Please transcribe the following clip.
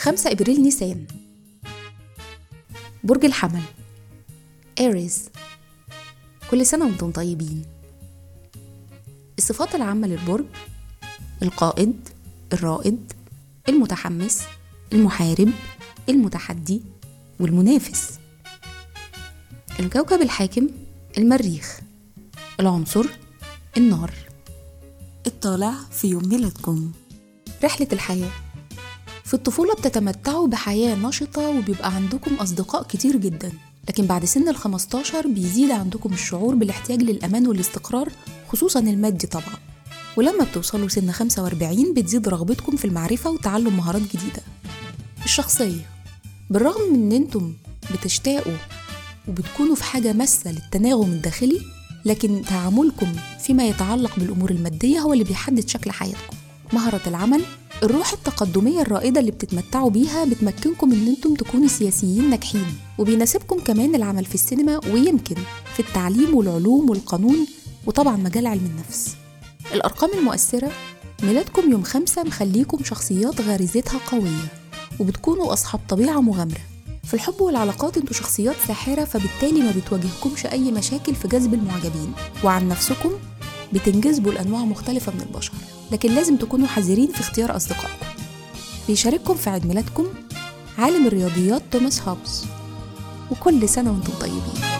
5 إبريل نيسان. برج الحمل. إيريز كل سنة وأنتم طيبين. الصفات العامة للبرج القائد الرائد المتحمس المحارب المتحدي والمنافس. الكوكب الحاكم المريخ. العنصر النار. الطالع في يوم ميلادكم. رحلة الحياة في الطفولة بتتمتعوا بحياة نشطة وبيبقى عندكم أصدقاء كتير جدا. لكن بعد سن ال 15 بيزيد عندكم الشعور بالاحتياج للأمان والاستقرار خصوصا المادي طبعا. ولما بتوصلوا سن 45 بتزيد رغبتكم في المعرفة وتعلم مهارات جديدة. الشخصية. بالرغم من إن أنتم بتشتاقوا وبتكونوا في حاجة ماسة للتناغم الداخلي لكن تعاملكم فيما يتعلق بالأمور المادية هو اللي بيحدد شكل حياتكم. مهارة العمل الروح التقدمية الرائدة اللي بتتمتعوا بيها بتمكنكم إن أنتم تكونوا سياسيين ناجحين وبيناسبكم كمان العمل في السينما ويمكن في التعليم والعلوم والقانون وطبعا مجال علم النفس. الأرقام المؤثرة ميلادكم يوم خمسة مخليكم شخصيات غريزتها قوية وبتكونوا أصحاب طبيعة مغامرة. في الحب والعلاقات أنتوا شخصيات ساحرة فبالتالي ما بتواجهكمش أي مشاكل في جذب المعجبين. وعن نفسكم بتنجذبوا لأنواع مختلفة من البشر لكن لازم تكونوا حذرين في اختيار أصدقائكم. بيشارككم في عيد ميلادكم عالم الرياضيات توماس هوبز وكل سنة وأنتم طيبين.